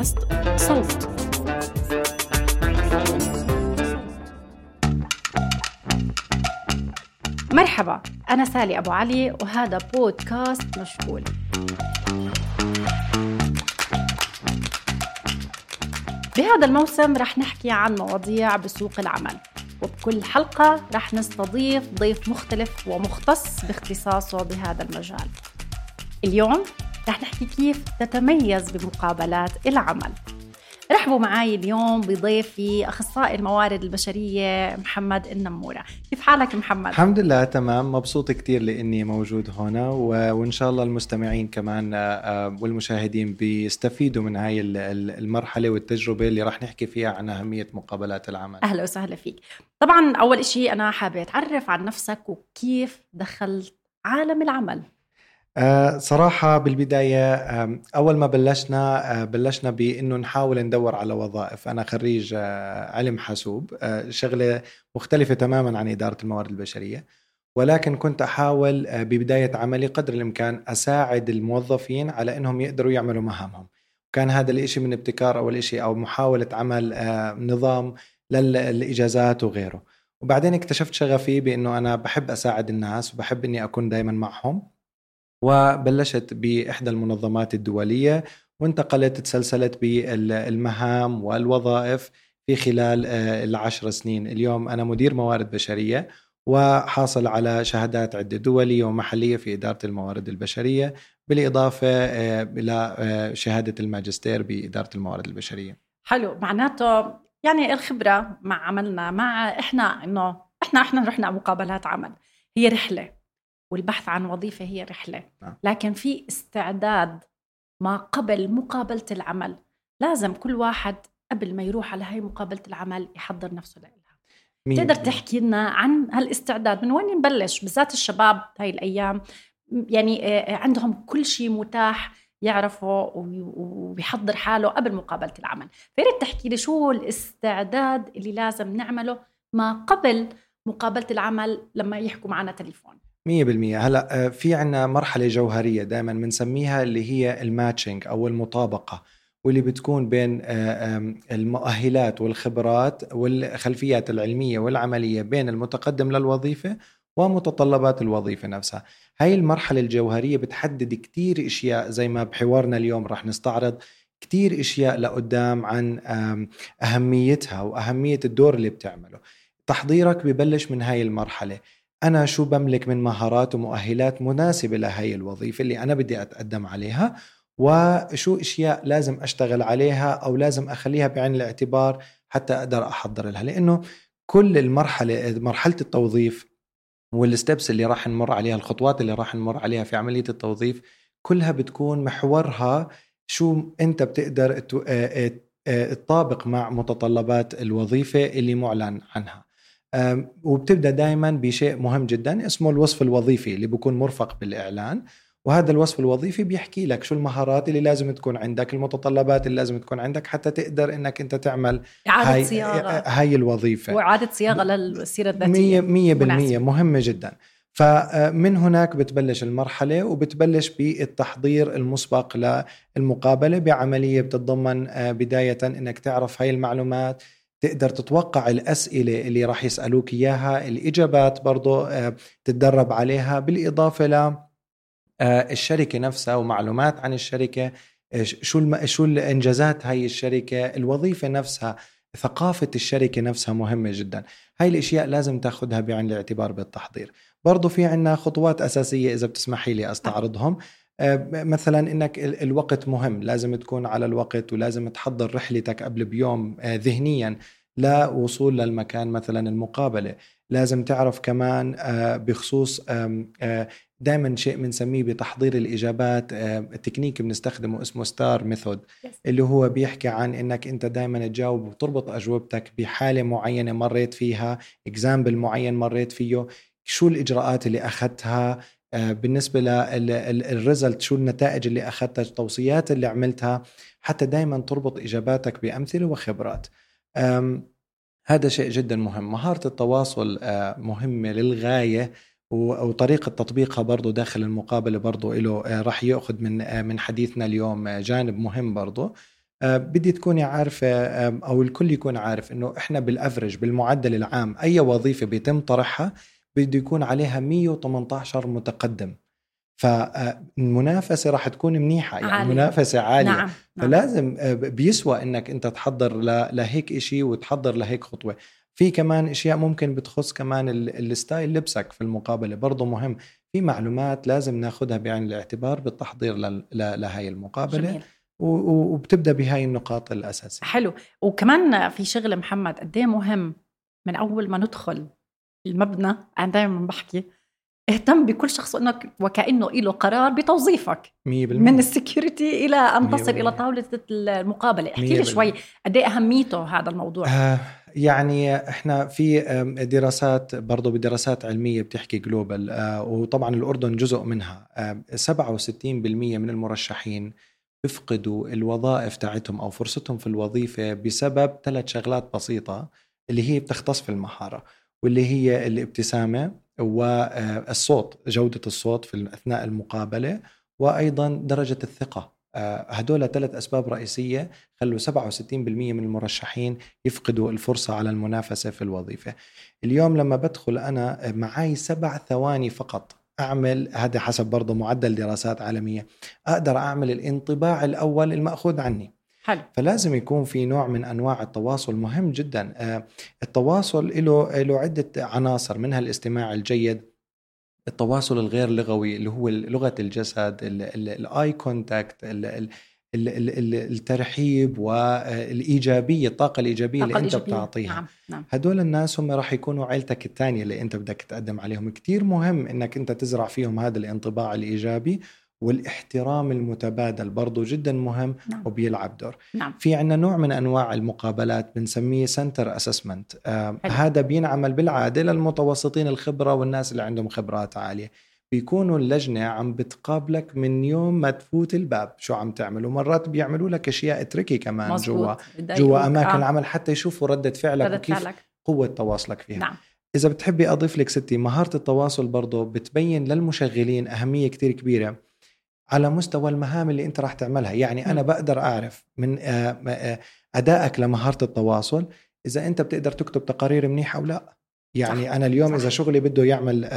بودكاست صوت. مرحبا أنا سالي أبو علي وهذا بودكاست مشغول. بهذا الموسم رح نحكي عن مواضيع بسوق العمل وبكل حلقة رح نستضيف ضيف مختلف ومختص باختصاصه بهذا المجال. اليوم رح نحكي كيف تتميز بمقابلات العمل. رحبوا معي اليوم بضيفي أخصائي الموارد البشرية محمد النمورة. كيف حالك محمد؟ الحمد لله تمام. مبسوط كثير لإني موجود هنا وإن شاء الله المستمعين كمان آه، آه، والمشاهدين بيستفيدوا من هاي المرحلة والتجربة اللي راح نحكي فيها عن أهمية مقابلات العمل. أهلا وسهلا فيك. طبعا أول شيء أنا حابة أتعرف عن نفسك وكيف دخلت عالم العمل. آه، صراحة بالبداية أول ما بلشنا آه، بلشنا بأنه نحاول ندور على وظائف. أنا خريج آه، علم حاسوب شغلة مختلفة تماما عن إدارة الموارد البشرية. ولكن كنت أحاول ببداية عملي قدر الإمكان أساعد الموظفين على أنهم يقدروا يعملوا مهامهم. كان هذا الإشي من ابتكار أول إشي أو محاولة عمل نظام للإجازات وغيره. وبعدين اكتشفت شغفي بأنه أنا بحب أساعد الناس وبحب أني أكون دايما معهم. وبلشت بإحدى المنظمات الدولية وانتقلت تسلسلت بالمهام والوظائف في خلال آه، العشر سنين. اليوم أنا مدير موارد بشرية وحاصل على شهادات عدة دولية ومحلية في إدارة الموارد البشرية بالإضافة آه، إلى آه، شهادة الماجستير بإدارة الموارد البشرية. حلو. معناته يعني الخبرة مع عملنا مع إحنا إنه إحنا إحنا رحنا مقابلات عمل. هي رحلة. والبحث عن وظيفة هي رحلة. نعم. لكن في استعداد ما قبل مقابلة العمل. لازم كل واحد قبل ما يروح على هاي مقابلة العمل يحضر نفسه لها تقدر تحكي لنا عن هالاستعداد؟ من وين نبلش بالذات الشباب هاي الأيام. يعني آه، آه، عندهم كل شيء متاح يعرفه وبيحضر حاله قبل مقابلة العمل. فياريت تحكي لي شو الاستعداد اللي لازم نعمله ما قبل مقابلة العمل لما يحكوا معنا تليفون. مية بالمية. هلا آه، في عنا مرحلة جوهرية دائما بنسميها اللي هي الماتشنج أو المطابقة واللي بتكون بين آه، المؤهلات والخبرات والخلفيات العلمية والعملية بين المتقدم للوظيفة ومتطلبات الوظيفة نفسها. هاي المرحلة الجوهرية بتحدد كتير إشياء زي ما بحوارنا اليوم رح نستعرض كتير إشياء لقدام عن أهميتها وأهمية الدور اللي بتعمله. تحضيرك ببلش من هاي المرحلة. أنا شو بملك من مهارات ومؤهلات مناسبة لهي الوظيفة اللي أنا بدي اتقدم عليها؟ وشو أشياء لازم أشتغل عليها أو لازم أخليها بعين الاعتبار حتى أقدر أحضر لها؟ لأنه كل المرحلة مرحلة التوظيف والستبس اللي راح نمر عليها الخطوات اللي راح نمر عليها في عملية التوظيف كلها بتكون محورها شو أنت بتقدر تطابق مع متطلبات الوظيفة اللي معلن عنها. وبتبدأ دائما بشيء مهم جدا اسمه الوصف الوظيفي اللي بيكون مرفق بالإعلان. وهذا الوصف الوظيفي بيحكي لك شو المهارات اللي لازم تكون عندك المتطلبات اللي لازم تكون عندك حتى تقدر إنك أنت تعمل إعادة هاي, صياغة. هاي الوظيفة. وإعادة صياغة للسيرة الذاتية. مية بالمية مهمة جدا. فمن هناك بتبلش المرحلة وبتبلش بالتحضير المسبق للمقابلة بعملية بتتضمن آه، بداية إنك تعرف هاي المعلومات تقدر تتوقع الأسئلة اللي راح يسألوك إياها الإجابات برضو آه، تتدرب عليها. بالإضافة ل آه، الشركة نفسها ومعلومات عن الشركة شو الم... شو الإنجازات هاي الشركة الوظيفة نفسها ثقافة الشركة نفسها مهمة جدا. هاي الأشياء لازم تاخذها بعين الاعتبار بالتحضير. برضو في عنا خطوات أساسية إذا بتسمحي لي أستعرضهم. آه، مثلا إنك الوقت مهم لازم تكون على الوقت ولازم تحضر رحلتك قبل بيوم آه، ذهنيا لوصول للمكان مثلا المقابلة. لازم تعرف كمان آه، بخصوص دائما شيء بنسميه بتحضير الإجابات التكنيك بنستخدمه اسمه STAR method اللي هو بيحكي عن إنك أنت دائما تجاوب وتربط أجوبتك بحالة معينة مريت فيها example معين مريت فيه شو الإجراءات اللي أخذتها آه، بالنسبة لل result شو النتائج اللي أخذتها التوصيات اللي عملتها حتى دائما تربط إجاباتك بأمثلة وخبرات. هذا شيء جدا مهم. مهارة التواصل آه، مهمة للغاية وطريقة تطبيقها برضو داخل المقابلة برضو له آه، راح يأخذ من من حديثنا اليوم جانب مهم برضو. آه، بدي تكوني عارفة أو الكل يكون عارف أنه إحنا بالأفرج بالمعدل العام أي وظيفة بيتم طرحها بده يكون عليها 118 متقدم فالمنافسه راح تكون منيحة يعني عالية. منافسة عالية نعم. نعم. فلازم آه، بيسوى إنك أنت تحضر لهيك شيء وتحضر لهيك خطوة في كمان أشياء ممكن بتخص كمان ال style لبسك في المقابلة برضه مهم في معلومات لازم ناخذها بعين الاعتبار بالتحضير لهي المقابلة جميل. وبتبدأ بهاي النقاط الأساسية حلو وكمان في شغله محمد قد إيه مهم من أول ما ندخل المبنى أنا دائما بحكي. اهتم بكل شخص إنك وكأنه له قرار بتوظيفك. 100% من ال security إلى أن تصل إلى طاولة المقابلة. احكي لي شوي قد إيه أهميته هذا الموضوع؟ آه يعني إحنا في دراسات برضه بدراسات علمية بتحكي جلوبال آه وطبعا الأردن جزء منها. آه 67% من المرشحين بيفقدوا الوظائف تاعتهم أو فرصتهم في الوظيفة بسبب ثلاث شغلات بسيطة اللي هي بتختص في المهاره واللي هي الابتسامة والصوت جودة الصوت في أثناء المقابلة وأيضا درجة الثقة. آه، هدول ثلاث أسباب رئيسية خلوا 67% من المرشحين يفقدوا الفرصة على المنافسة في الوظيفة. اليوم لما بدخل أنا معي سبع ثواني فقط أعمل هذا حسب برضه معدل دراسات عالمية أقدر أعمل الانطباع الأول المأخوذ عني. حلو. فلازم يكون في نوع من أنواع التواصل مهم جدا آه، التواصل له له عدة عناصر منها الاستماع الجيد التواصل الغير لغوي اللي هو لغة الجسد ال eye contact الترحيب والايجابيه الطاقة الإيجابية اللي أنت بتعطيها نعم. نعم. هدول الناس هم راح يكونوا عيلتك الثانية اللي أنت بدك تقدم عليهم كثير مهم إنك أنت تزرع فيهم هذا الانطباع الإيجابي والاحترام المتبادل برضو جدا مهم نعم. وبيلعب دور نعم. في عندنا نوع من أنواع المقابلات بنسميه center assessment آه هذا بينعمل بالعاده للمتوسطين الخبرة والناس اللي عندهم خبرات عالية بيكونوا اللجنة عم بتقابلك من يوم ما تفوت الباب شو عم تعمل ومرات بيعملوا لك أشياء تركي كمان جوا جوا أماكن آه. العمل حتى يشوفوا ردة فعلك ردة وكيف فعلك. قوة تواصلك فيها نعم. إذا بتحبي أضيف لك ستي مهارة التواصل برضه بتبين للمشغلين أهمية كتير كبيرة على مستوى المهام اللي انت راح تعملها يعني أنا بقدر أعرف من آه، آه، أدائك لمهارة التواصل إذا أنت بتقدر تكتب تقارير منيحة أو لا يعني صح. أنا اليوم صح. اذا شغلي بده يعمل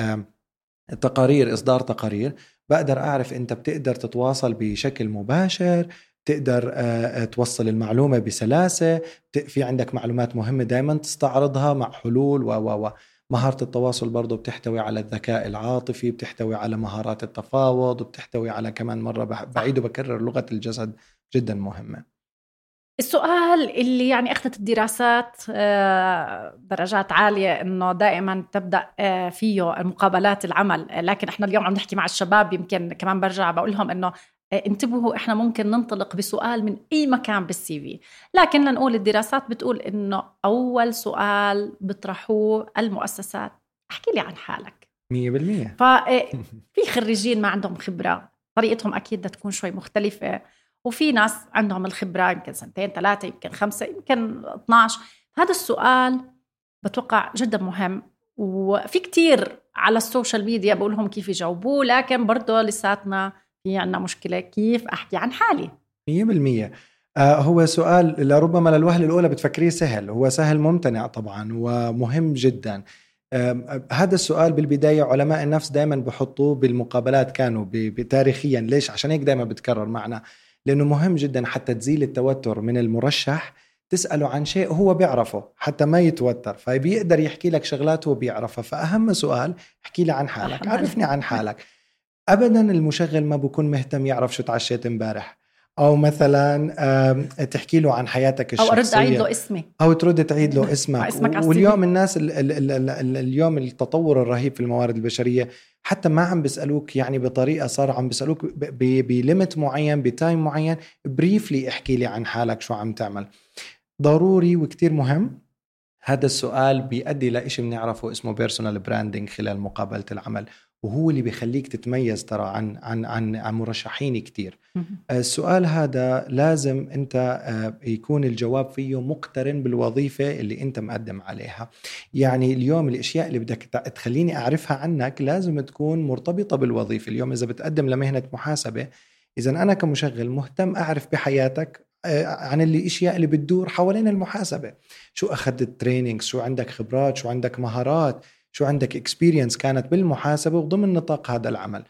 تقارير إصدار تقارير بقدر أعرف أنت بتقدر تتواصل بشكل مباشر تقدر آه، توصل المعلومة بسلاسة في عندك معلومات مهمة دائما تستعرضها مع حلول و و و مهارة التواصل برضو بتحتوي على الذكاء العاطفي بتحتوي على مهارات التفاوض وبتحتوي على كمان مرة بعيد وبكرر لغة الجسد جدا مهمة. السؤال اللي يعني أخذت الدراسات آه، درجات عالية إنه دائما تبدأ آه، فيه المقابلات العمل لكن إحنا اليوم عم نحكي مع الشباب يمكن كمان برجع بقول لهم إنه انتبهوا إحنا ممكن ننطلق بسؤال من أي مكان بالسي في. لكن لنقول الدراسات بتقول إنه أول سؤال بيطرحوه المؤسسات. احكي لي عن حالك. 100% ففي خريجين ما عندهم خبرة. طريقتهم أكيد بدها تكون شوي مختلفة. وفي ناس عندهم الخبرة يمكن سنتين ثلاثة يمكن خمسة يمكن 12 هذا السؤال بتوقع جدا مهم. وفي كتير على السوشيال ميديا بقول لهم كيف يجاوبوه لكن برضه لساتنا في عندنا مشكلة كيف أحكي عن حالي؟ 100% آه هو سؤال لربما للوهلة الأولى بتفكريه سهل هو سهل ممتنع طبعا ومهم جدا. آه هذا السؤال بالبداية علماء النفس دائما بحطوه بالمقابلات كانوا تاريخيا. ليش؟ عشان هيك دائما بتكرر معنا. لأنه مهم جدا حتى تزيل التوتر من المرشح تسأله عن شيء هو بيعرفه حتى ما يتوتر فبيقدر يحكي لك شغلات هو بيعرفها. فأهم سؤال احكي لي عن حالك عرفني عن حالك. ابدا المشغل ما بكون مهتم يعرف شو تعشيت امبارح. أو مثلا تحكي له عن حياتك الشخصيه أو ارد اعيد له اسمي أو ترد تعيد له اسمك, اسمك واليوم الناس ال ال ال اليوم التطور الرهيب في الموارد البشرية حتى ما عم بيسالوك يعني بطريقة صار عم بيسالوك ب limit معين ب time معين briefly احكي لي عن حالك شو عم تعمل. ضروري وكتير مهم. هذا السؤال بيؤدي لشيء بنعرفه اسمه personal branding خلال مقابلة العمل. وهو اللي بيخليك تتميز ترى عن عن عن, عن مرشحين كثير السؤال هذا لازم أنت آه، يكون الجواب فيه مقترن بالوظيفة اللي أنت مقدم عليها. يعني اليوم الأشياء اللي بدك تخليني أعرفها عنك لازم تكون مرتبطة بالوظيفة. اليوم إذا بتقدم لمهنة محاسبة إذا أنا كمشغل مهتم أعرف بحياتك عن الأشياء اللي بتدور حوالين المحاسبة. شو أخذت training شو عندك خبرات شو عندك مهارات. شو عندك experience كانت بالمحاسبة وضمن نطاق هذا العمل.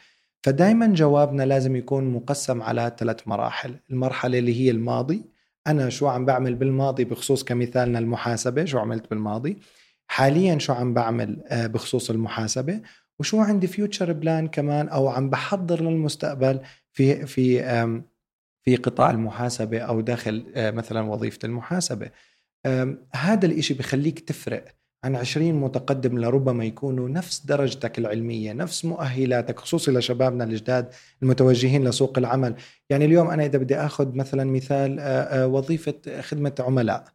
فدائما جوابنا لازم يكون مقسم على ثلاث مراحل. المرحلة اللي هي الماضي أنا شو عم بعمل بالماضي بخصوص كمثالنا المحاسبة شو عملت بالماضي. حاليا شو عم بعمل آه، بخصوص المحاسبة. وشو عندي فيوتشر بلان كمان أو عم بحضر للمستقبل في في في قطاع المحاسبة أو داخل آه، مثلا وظيفة المحاسبة. هذا الإشي بخليك تفرق. عن 20 متقدم لربما يكونوا نفس درجتك العلمية نفس مؤهلاتك خصوصي لشبابنا الجداد المتوجهين لسوق العمل. يعني اليوم أنا إذا بدي أخذ مثلا مثال آه، آه، وظيفة خدمة عملاء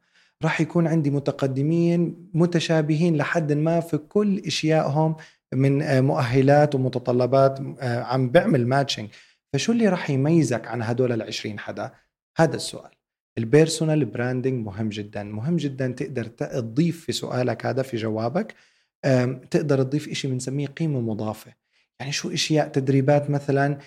راح يكون عندي متقدمين متشابهين لحد ما في كل إشيائهم من آه، مؤهلات ومتطلبات عم بعمل matching فشو اللي راح يميزك عن هدول العشرين حدا؟ هذا السؤال. ال personal branding مهم جدا. مهم جدا تقدر تضيف في سؤالك هذا في جوابك تقدر تضيف شيء بنسميه قيمة مضافة. يعني شو إشياء تدريبات مثلا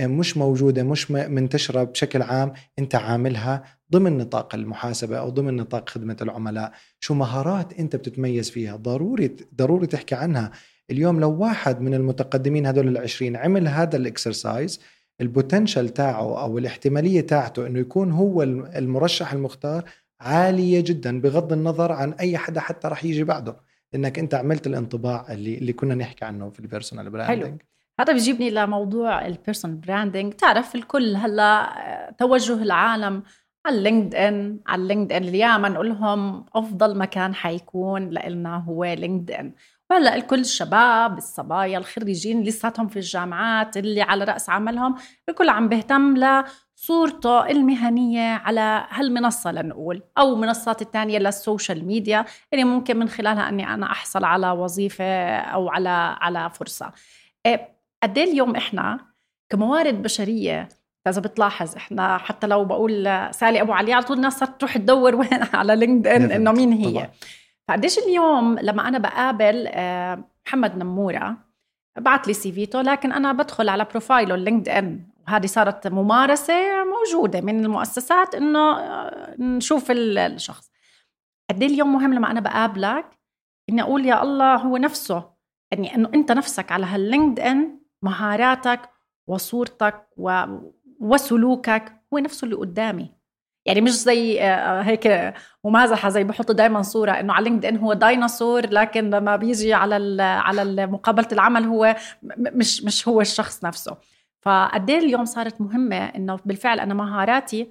مش موجودة مش منتشرة بشكل عام أنت عاملها ضمن نطاق المحاسبة أو ضمن نطاق خدمة العملاء. شو مهارات أنت بتتميز فيها؟ ضروري ضروري تحكي عنها. اليوم لو واحد من المتقدمين هدول العشرين عمل هذا ال exercise ال potential تاعه أو الاحتمالية تاعته إنه يكون هو المرشح المختار عالية جدا بغض النظر عن أي حدا حتى راح يجي بعده. إنك أنت عملت الانطباع اللي اللي كنا نحكي عنه في ال personal branding حلو. هذا بيجيبني لموضوع ال personal branding تعرف الكل هلأ توجه العالم على ال LinkedIn على ال LinkedIn اليوم نقول لهم أفضل مكان حيكون لنا هو LinkedIn وهلا الكل الشباب الصبايا الخريجين لساتهم في الجامعات اللي على رأس عملهم الكل عم بيهتم لصورته المهنية على هالمنصة لنقول أو منصات الثانية لل social media اللي ممكن من خلالها أني أنا أحصل على وظيفة أو على على فرصة. إيه، قد إيه اليوم إحنا كموارد بشرية إذا بتلاحظ إحنا حتى لو بقول سالي أبو علي على طول الناس صارت تروح تدور وين؟ على LinkedIn إنه مين هي؟ طبعا. فقديش اليوم لما أنا بقابل آه، محمد نمورة بعت لي سيفيته لكن أنا بدخل على profile ه ال LinkedIn وهذه صارت ممارسة موجودة من المؤسسات إنه آه، نشوف الشخص. قد إيه اليوم مهم لما أنا بقابلك إني أقول يا الله هو نفسه يعني إنه أنت نفسك على هال LinkedIn مهاراتك وصورتك و... وسلوكك هو نفسه اللي قدامي. يعني مش زي آه، آه، هيك ممازحة زي بحط دائما صورة إنه على LinkedIn هو ديناصور لكن لما بيجي على على مقابلة العمل هو مش مش هو الشخص نفسه. فقد إيه اليوم صارت مهمة إنه بالفعل أنا مهاراتي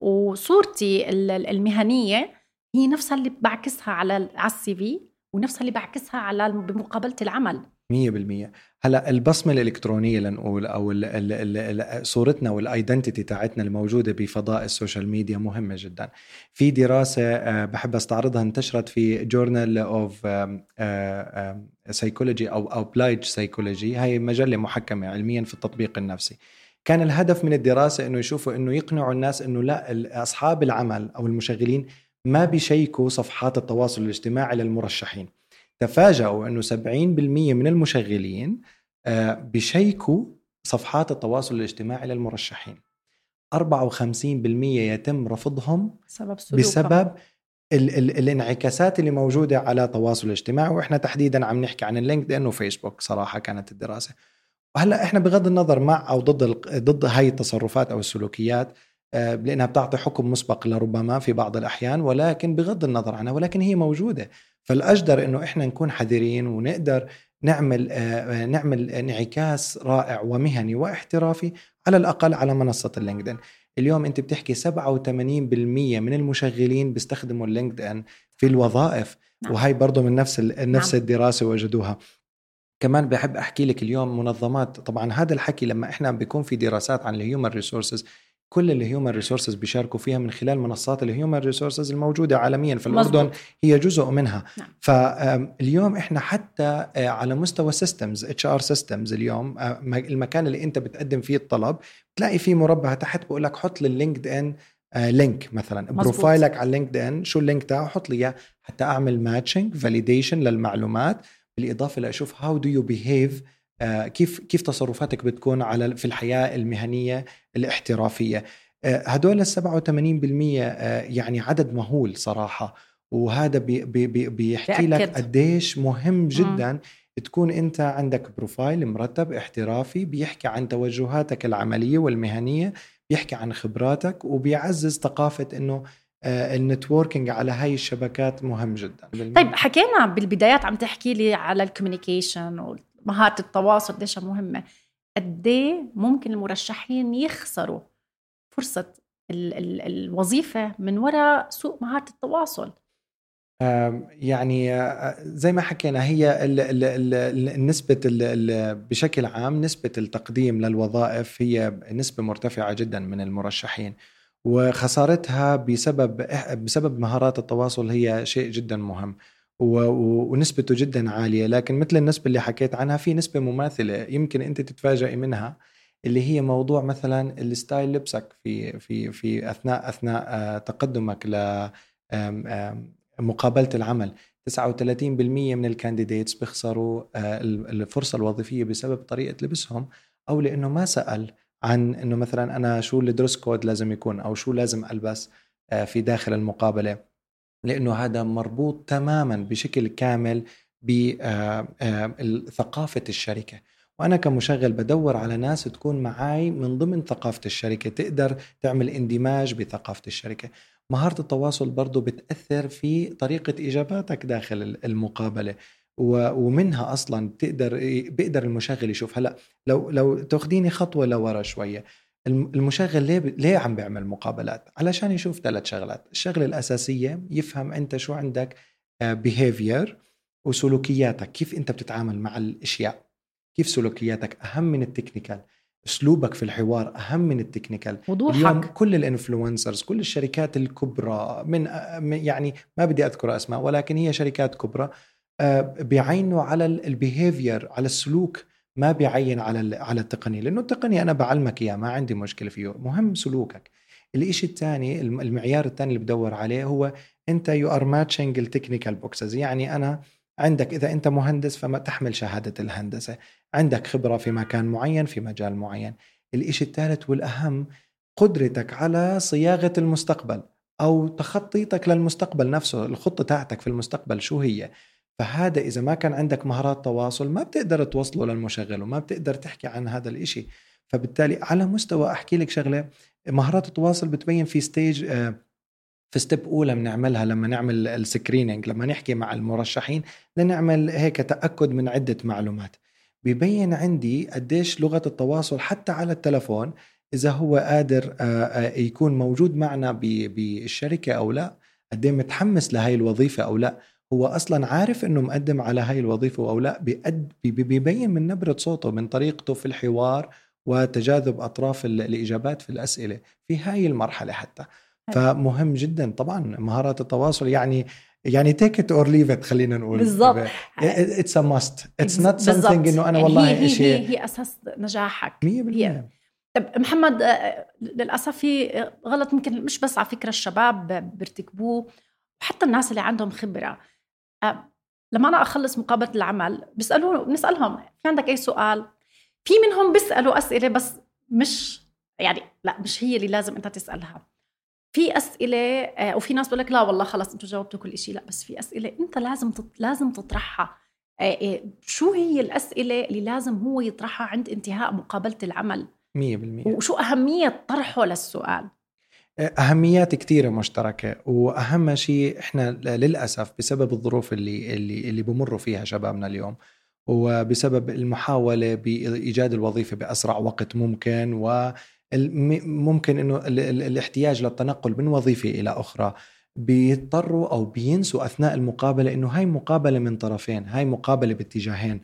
وصورتي المهنية هي نفسها اللي بعكسها على على ال CV ونفسها اللي بعكسها على بمقابلة العمل. 100% هلا البصمة الإلكترونية لنقول أو ال ال ال صورتنا وال identity تاعتنا الموجودة بفضاء ال social media مهمة جدا. في دراسة آه، بحب أستعرضها انتشرت في Journal of Psychology أو Applied Psychology هاي مجلة محكمة علميا في التطبيق النفسي. كان الهدف من الدراسة إنه يشوفوا إنه يقنعوا الناس إنه لا أصحاب العمل أو المشغلين ما بيشيكوا صفحات التواصل الاجتماعي للمرشحين. تفاجأوا أنه 70% من المشغلين آه، بيشيكوا صفحات التواصل الاجتماعي للمرشحين. 54% يتم رفضهم بسبب بسبب ال ال الانعكاسات اللي موجودة على التواصل الاجتماعي. وإحنا تحديدا عم نحكي عن ال LinkedIn وفيسبوك صراحة كانت الدراسة. وهلأ إحنا بغض النظر مع أو ضد ضد هاي التصرفات أو السلوكيات آه، لأنها بتعطي حكم مسبق لربما في بعض الأحيان ولكن بغض النظر عنها ولكن هي موجودة. فالأجدر إنه إحنا نكون حذرين ونقدر نعمل آه، نعمل انعكاس رائع ومهني واحترافي على الأقل على منصة ال LinkedIn اليوم أنت بتحكي 87% من المشغلين بيستخدموا ال LinkedIn في الوظائف نعم. وهي برضه من نفس نفس نعم. الدراسة وجدوها كمان بحب أحكي لك اليوم منظمات طبعا هذا الحكي لما إحنا بيكون في دراسات عن ال human resources كل ال human resources بيشاركوا فيها من خلال منصات ال human resources الموجودة عالميا في الأردن. هي جزء منها نعم. فاليوم إحنا حتى آه، على مستوى systems HR systems اليوم آه، المكان اللي أنت بتقدم فيه الطلب تلاقي فيه مربع تحت بقول لك حط لل LinkedIn link مثلا مزبوط. profile ك على LinkedIn شو ال link تاعه حط لي إياه حتى أعمل matching validation للمعلومات بالإضافة لأشوف how do you behave كيف كيف تصرفاتك بتكون على في الحياة المهنية الاحترافية؟ هدول ال 87% يعني عدد مهول صراحة. وهذا بي بي بيحكي لك قديش مهم جدا م. تكون أنت عندك profile مرتب احترافي بيحكي عن توجهاتك العملية والمهنية بيحكي عن خبراتك وبيعزز ثقافة إنه آه، ال networking على هاي الشبكات مهم جدا. طيب حكينا بالبدايات عم تحكي لي على ال communication ومهاره التواصل قديش مهمة. قد إيه ممكن المرشحين يخسروا فرصة ال ال الوظيفة من وراء سوء مهارة التواصل؟ يعني زي ما حكينا هي نسبة بشكل عام نسبة التقديم للوظائف هي نسبة مرتفعة جدا من المرشحين. وخسارتها بسبب بسبب مهارات التواصل هي شيء جدا مهم. ونسبته جدا عالية لكن مثل النسبة اللي حكيت عنها في نسبة مماثلة يمكن أنت تتفاجئي منها اللي هي موضوع مثلا الستايل لبسك في في في أثناء أثناء آه، تقدمك ل مقابلة العمل. 39% من ال candidates بيخسروا آه، الفرصة الوظيفية بسبب طريقة لبسهم أو لأنه ما سأل عن إنه مثلا أنا شو ال dress code لازم يكون أو شو لازم ألبس آه، في داخل المقابلة. لأنه هذا مربوط تماما بشكل كامل بثقافه آه، الشركة. وأنا كمشغل بدور على ناس تكون معي من ضمن ثقافة الشركة تقدر تعمل اندماج بثقافة الشركة. مهارة التواصل برضه بتأثر في طريقة إجاباتك داخل المقابلة. ومنها أصلا بتقدر بيقدر المشغل يشوف هلأ لو لو تأخذيني خطوة لورا شوية المشغل ليه ليه عم بيعمل مقابلات؟ علشان يشوف ثلاث شغلات. الشغلة الأساسية يفهم أنت شو عندك behavior آه، وسلوكياتك. كيف أنت بتتعامل مع الأشياء؟ كيف سلوكياتك؟ أهم من ال technical. أسلوبك في الحوار أهم من ال technical. وضوحك اليوم كل ال influencers كل الشركات الكبرى من يعني ما بدي أذكر أسماء ولكن هي شركات كبرى آه، بيعينوا على ال behavior على السلوك ما بيعين على على التقنية لأنه التقنية أنا بعلمك اياه ما عندي مشكلة فيه. مهم سلوكك. الإشي الثاني المعيار الثاني اللي بدور عليه هو أنت you are matching ال technical boxes يعني أنا عندك إذا أنت مهندس فما تحمل شهادة الهندسة. عندك خبرة في مكان معين في مجال معين. الإشي الثالث والأهم قدرتك على صياغة المستقبل أو تخطيطك للمستقبل نفسه الخطة تاعتك في المستقبل شو هي؟ فهذا إذا ما كان عندك مهارات تواصل ما بتقدر توصله للمشغل وما بتقدر تحكي عن هذا الإشي. فبالتالي على مستوى أحكي لك شغلة مهارات التواصل بتبين في stage آه، في step أولى بنعملها لما نعمل ال screening لما نحكي مع المرشحين لنعمل هيك تأكد من عدة معلومات. ببين عندي قديش لغة التواصل حتى على التلفون إذا هو قادر آه، آه، يكون موجود معنا بالشركة أو لا قد إيه متحمس لهي الوظيفة أو لا. هو أصلا عارف إنه مقدم على هاي الوظيفة أو لا بيبين من نبرة صوته من طريقته في الحوار وتجاذب أطراف الإجابات في الأسئلة في هاي المرحلة حتى. فمهم جدا طبعا مهارات التواصل يعني يعني take it or leave it خلينا نقول. بالضبط. it's a must it's not something إنه أنا والله هي هي, هي, هي. أساس نجاحك. 100% طب محمد آه، للأسف في غلط ممكن مش بس على فكرة الشباب بيرتكبوه وحتى الناس اللي عندهم خبرة. لما أنا أخلص مقابلة العمل بيسالوا بنسالهم في عندك أي سؤال؟ في منهم بيسألوا أسئلة بس مش يعني لا مش هي اللي لازم أنت تسألها. في أسئلة آه، وفي ناس بقول لك لا والله خلص أنتم جاوبتوا كل شيء لا بس في أسئلة أنت لازم لازم تطرحها. آه، آه، شو هي الأسئلة اللي لازم هو يطرحها عند انتهاء مقابلة العمل؟ 100% وشو أهمية طرحه للسؤال؟ أهميات كثيره مشتركة وأهم شيء إحنا للأسف بسبب الظروف اللي اللي اللي بمروا فيها شبابنا اليوم وبسبب المحاولة بإيجاد الوظيفة بأسرع وقت ممكن وممكن إنه الاحتياج للتنقل من وظيفة إلى أخرى بيضطروا أو بينسوا أثناء المقابلة إنه هاي مقابلة من طرفين هاي مقابلة باتجاهين.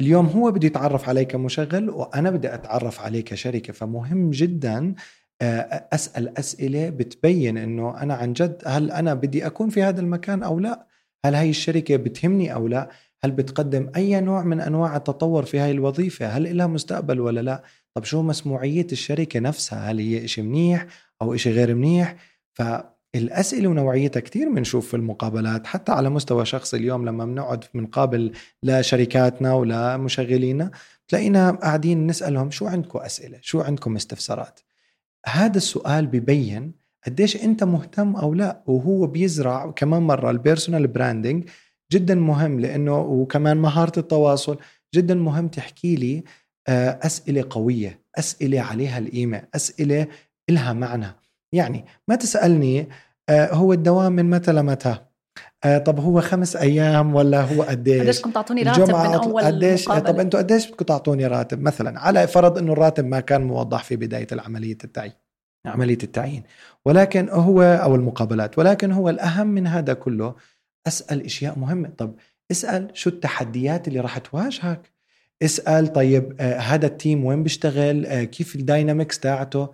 اليوم هو بده يتعرف علي كمشغل وأنا بدي أتعرف عليه كشركة فمهم جدا أسأل أسئلة بتبين إنه أنا عن جد هل أنا بدي أكون في هذا المكان أو لا؟ هل هاي الشركة بتهمني أو لا؟ هل بتقدم أي نوع من أنواع التطور في هاي الوظيفة؟ هل لها مستقبل ولا لا؟ طب شو مسموعية الشركة نفسها؟ هل هي شيء منيح أو شيء غير منيح؟ فالأسئلة ونوعيتها كثير بنشوف في المقابلات حتى على مستوى شخصي اليوم لما بنقعد بنقابل لشركاتنا ولمشغلينا تلاقينا قاعدين نسألهم شو عندكم أسئلة؟ شو عندكم استفسارات؟ هذا السؤال ببين قديش انت مهتم أو لا وهو بيزرع كمان مرة ال personal branding جدا مهم لأنه وكمان مهارة التواصل جدا مهم تحكي لي آه، أسئلة قوية أسئلة عليها القيمة أسئلة إلها معنى. يعني ما تسألني آه، هو الدوام من متى لمتى؟ آه طب هو خمس أيام ولا هو قديش؟ قديش كنت تعطوني راتب من أول قديش؟ مقابلة. طب أنتم قديش بدكم تعطوني راتب؟ مثلا على فرض إنه الراتب ما كان موضح في بداية العملية التعيين عملية التعيين. ولكن هو أو المقابلات ولكن هو الأهم من هذا كله أسأل إشياء مهمة. طب اسأل شو التحديات اللي راح تواجهك؟ اسأل طيب آه هذا ال team وين بيشتغل؟ آه كيف ال dynamics تاعته؟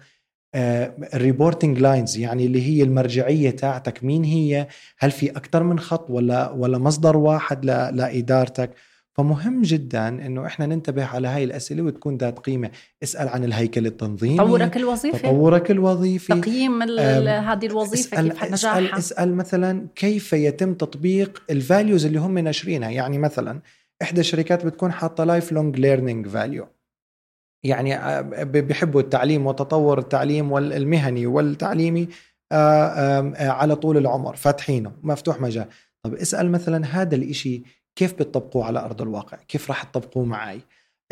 ال reporting آه، lines يعني اللي هي المرجعية تاعتك. مين هي؟ هل في أكثر من خط ولا ولا مصدر واحد لادارتك فمهم جدا إنه إحنا ننتبه على هاي الأسئلة وتكون ذات قيمة. اسأل عن الهيكل التنظيمي. تطورك الوظيفي. تطورك الوظيفي. تقييم هذه الوظيفة اسأل كيف نجاحها. اسأل اسال مثلا كيف يتم تطبيق ال values اللي هم ناشرينها. يعني مثلا إحدى الشركات بتكون حاطة lifelong learning value يعني آه، بيحبوا التعليم وتطور التعليم والمهني والتعليمي آه، على طول العمر فاتحينه مفتوح مجال. طب اسأل مثلا هذا الإشي كيف بتطبقوه على أرض الواقع؟ كيف راح تطبقوه معي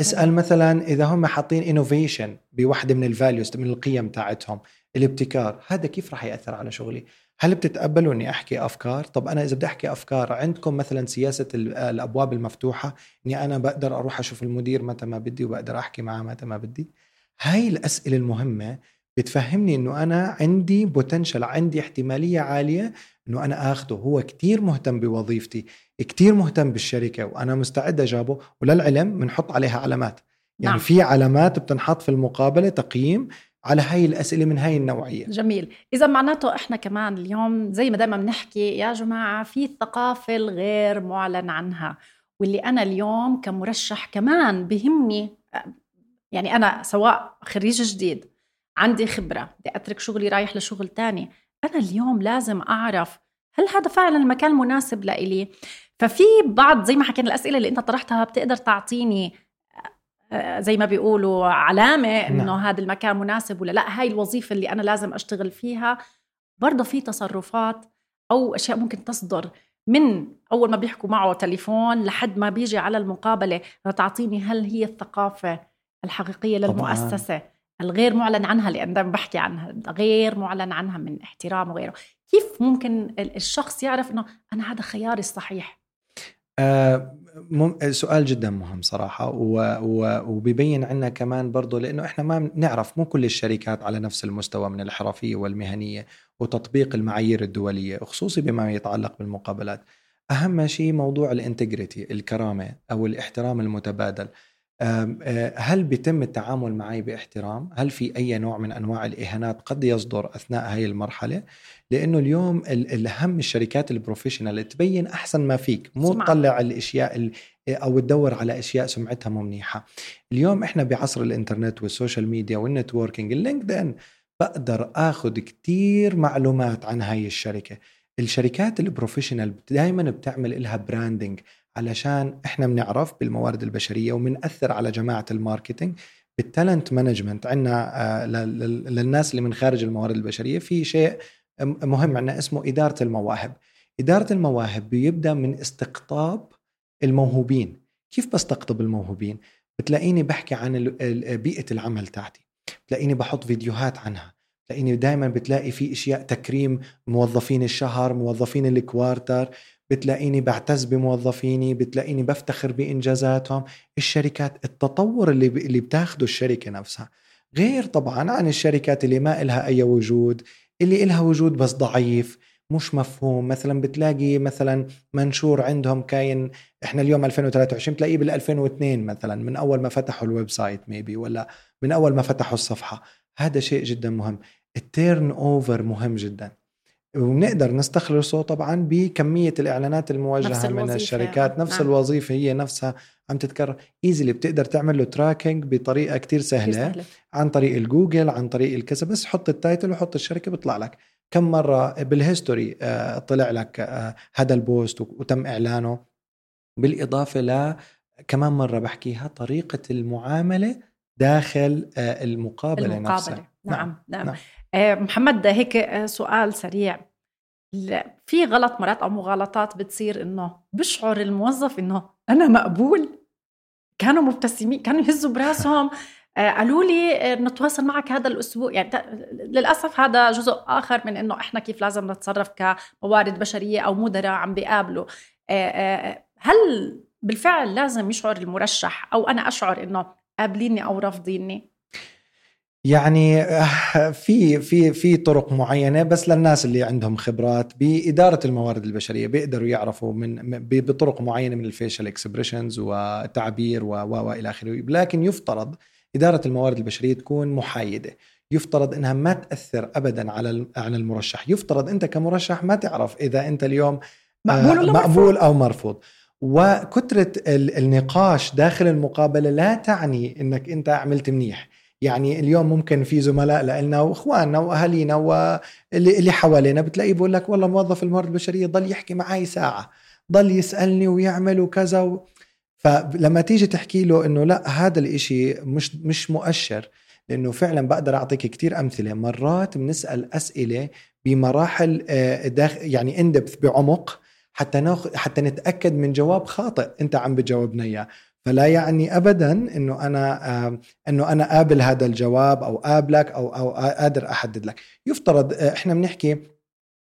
اسأل مثلا إذا هم حاطين innovation بوحدة من ال values من القيم تاعتهم الابتكار هذا كيف راح يأثر على شغلي؟ هل بتتقبلوا إني أحكي أفكار؟ طب أنا إذا بدي أحكي أفكار عندكم مثلا سياسة الأبواب المفتوحة إني أنا بقدر أروح أشوف المدير متى ما بدي وبقدر أحكي معه متى ما بدي؟ هاي الأسئلة المهمة بتفهمني إنه أنا عندي بوتنشل عندي احتمالية عالية إنه أنا اخذه هو كتير مهتم بوظيفتي كتير مهتم بالشركة وأنا مستعد اجابه وللعلم بنحط عليها علامات يعني نعم. في علامات بتنحط في المقابلة تقييم على هاي الأسئلة من هاي النوعية. جميل. إذا معناته إحنا كمان اليوم زي ما دائما بنحكي يا جماعة في الثقافة الغير معلن عنها واللي أنا اليوم كمرشح كمان بهمني يعني أنا سواء خريج جديد عندي خبرة بدي أترك شغلي رايح لشغل تاني أنا اليوم لازم أعرف هل هذا فعلا المكان المناسب لإلي؟ ففي بعض زي ما حكينا الأسئلة اللي أنت طرحتها بتقدر تعطيني زي ما بيقولوا علامة إنه نعم. هذا المكان مناسب ولا لأ هاي الوظيفة اللي أنا لازم أشتغل فيها برضه في تصرفات أو أشياء ممكن تصدر من أول ما بيحكوا معه تليفون لحد ما بيجي على المقابلة تعطيني هل هي الثقافة الحقيقية للمؤسسة طبعا. الغير معلن عنها لأن دائما بحكي عنها غير معلن عنها من احترام وغيره كيف ممكن الشخص يعرف أنه أنا هذا خياري الصحيح سؤال جدا مهم صراحة وبيبين عنا كمان برضه لأنه إحنا ما نعرف مو كل الشركات على نفس المستوى من الحرفية والمهنية وتطبيق المعايير الدولية خصوصي بما يتعلق بالمقابلات. أهم شيء موضوع الانتجريتي الكرامة أو الاحترام المتبادل. هل بيتم التعامل معي باحترام؟ هل في أي نوع من أنواع الإهانات قد يصدر أثناء هاي المرحلة؟ لأنه اليوم الأهم الشركات ال professional تبين أحسن ما فيك مو تطلع الأشياء أو تدور على أشياء سمعتها مو منيحة اليوم إحنا بعصر الإنترنت وال social media وال networking اللينكد إن بقدر أخذ كتير معلومات عن هاي الشركة الشركات ال professional دائما بتعمل لها branding علشان إحنا بنعرف بالموارد البشرية وبنأثر على جماعة ال marketing. بال talent management عندنا آه، للناس اللي من خارج الموارد البشرية في شيء مهم عندنا اسمه إدارة المواهب. إدارة المواهب بيبدأ من استقطاب الموهوبين. كيف بستقطب الموهوبين؟ بتلاقيني بحكي عن بيئة العمل تاعتي. بتلاقيني بحط فيديوهات عنها. بتلاقيني دائما بتلاقي في إشياء تكريم موظفين الشهر موظفين الكوارتر. بتلاقيني بعتز بموظفيني بتلاقيني بفتخر بإنجازاتهم. الشركات التطور اللي. اللي بتاخده الشركة نفسها. غير طبعا عن الشركات اللي ما إلها أي وجود اللي إلها وجود بس ضعيف مش مفهوم. مثلا بتلاقي مثلا منشور عندهم كاين إحنا اليوم 2023 بتلاقيه بال 2002 مثلا من أول ما فتحوا ال website maybe ولا من أول ما فتحوا الصفحة. هذا شيء جدا مهم. ال turnover مهم جدا. وبنقدر نستخلصه طبعا بكمية الإعلانات الموجهه من الشركات نفس نعم. الوظيفة هي نفسها عم تتكرر easily بتقدر تعمل له tracking بطريقة كتير سهلة, سهلة. عن طريق الجوجل عن طريق الكذا بس حط ال title وحط الشركة بيطلع لك كم مرة بال history آه، طلع لك آه، هذا ال post وتم إعلانه بالإضافة ل كمان مرة بحكيها طريقة المعاملة داخل آه، المقابلة, المقابلة. نفسها نعم نعم, نعم. آه، محمد هيك آه، سؤال سريع. في غلط مرات أو مغالطات بتصير إنه بشعر الموظف إنه أنا مقبول؟ كانوا مبتسمين كانوا يهزوا براسهم. قالوا لي نتواصل معك هذا الأسبوع. يعني للأسف هذا جزء آخر من إنه إحنا كيف لازم نتصرف كموارد بشرية أو مدراء عم بيقابلوا. هل بالفعل لازم يشعر المرشح أو أنا أشعر إنه قابليني أو رافضيني؟ يعني آه، في في في طرق معينة بس للناس اللي عندهم خبرات بإدارة الموارد البشرية بيقدروا يعرفوا من بطرق معينة من الفيشل اكسبريشنز وتعبير وإلى آخره. لكن يفترض إدارة الموارد البشرية تكون محايدة. يفترض إنها ما تأثر ابدا على على المرشح. يفترض إنت كمرشح ما تعرف إذا إنت اليوم مقبول, ولا مقبول أو مرفوض. وكثرة النقاش داخل المقابلة لا تعني إنك إنت عملت منيح. يعني اليوم ممكن في زملاء لنا وإخواننا وأهالينا واللي اللي حوالينا بتلاقيه بقول لك والله موظف الموارد البشرية ضل يحكي معي ساعة ضل يسألني ويعمل وكذا و... فلما تيجي تحكي له إنه لأ هذا الإشي مش مش مؤشر لأنه فعلا بقدر أعطيك كثير أمثلة مرات بنسأل أسئلة بمراحل آه، داخل يعني اندبث بعمق حتى ناخذ حتى نتأكد من جواب خاطئ أنت عم بتجاوبنا إياه. فلا يعني ابدا إنه أنا إنه أنا قابل هذا الجواب أو قابلك أو أو قادر أحدد لك. يفترض آه، إحنا بنحكي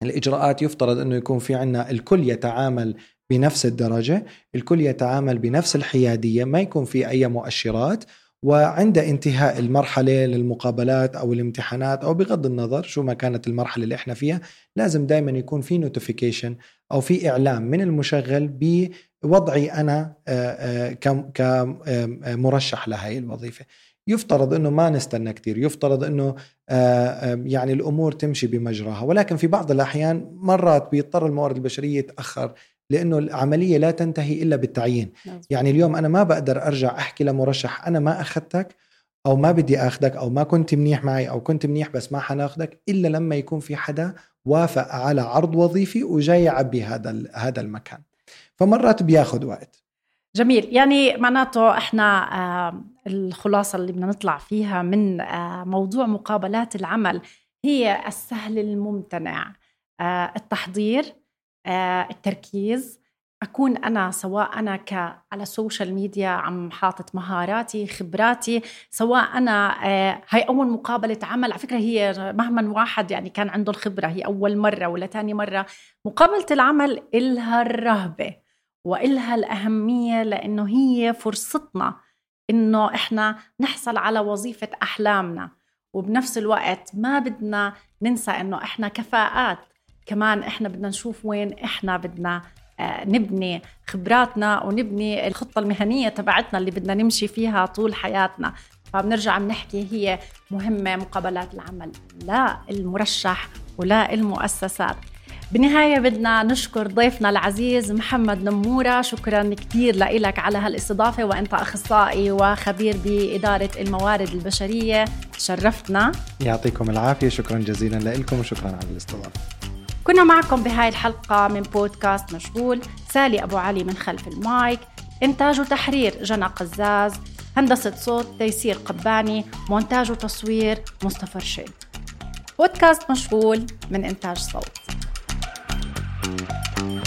الإجراءات يفترض إنه يكون في عندنا الكل يتعامل بنفس الدرجة الكل يتعامل بنفس الحيادية ما يكون في أي مؤشرات وعند انتهاء المرحلة للمقابلات أو الامتحانات أو بغض النظر شو ما كانت المرحلة اللي إحنا فيها لازم دائما يكون في نوتيفيكيشن أو في إعلام من المشغل بوضعي أنا آه، آه، كمرشح لهي الوظيفة. يفترض إنه ما نستنى كثير يفترض إنه آه، يعني الأمور تمشي بمجراها. ولكن في بعض الأحيان مرات بيضطر الموارد البشرية يتأخر لأنه العملية لا تنتهي إلا بالتعيين. يعني اليوم أنا ما بقدر أرجع أحكي لمرشح أنا ما أخذتك أو ما بدي آخذك أو ما كنت منيح معي أو كنت منيح بس ما حناخذك إلا لما يكون في حدا وافق على عرض وظيفي وجاي يعبي هذا هذا المكان. فمرات بياخذ وقت. جميل. يعني معناته إحنا آه الخلاصة اللي بدنا نطلع فيها من آه موضوع مقابلات العمل هي السهل الممتنع. آه التحضير آه، التركيز. أكون أنا سواء أنا ك على ال social media عم حاطط مهاراتي خبراتي سواء أنا آه، هاي أول مقابلة عمل. على فكرة هي مهما واحد يعني كان عنده الخبرة هي أول مرة ولا ثاني مرة. مقابلة العمل إلها الرهبة. وإلها الأهمية لأنه هي فرصتنا إنه إحنا نحصل على وظيفة أحلامنا. وبنفس الوقت ما بدنا ننسى إنه إحنا كفاءات. كمان إحنا بدنا نشوف وين إحنا بدنا آه، نبني خبراتنا ونبني الخطة المهنية تبعتنا اللي بدنا نمشي فيها طول حياتنا. فبنرجع بنحكي هي مهمة مقابلات العمل لا المرشح ولا المؤسسات. بالنهاية بدنا نشكر ضيفنا العزيز محمد نمورة. شكرا كثير لك على هالإستضافة وأنت أخصائي وخبير بإدارة الموارد البشرية. شرفتنا يعطيكم العافية. شكرا جزيلا لكم وشكرا على الاستضافة. كنا معكم بهاي الحلقة من بودكاست مشغول. سالي أبو علي من خلف المايك. إنتاج وتحرير جنى قزاز. هندسة صوت تيسير قباني. مونتاج وتصوير مصطفى رشيد. بودكاست مشغول من إنتاج صوت. Thank you.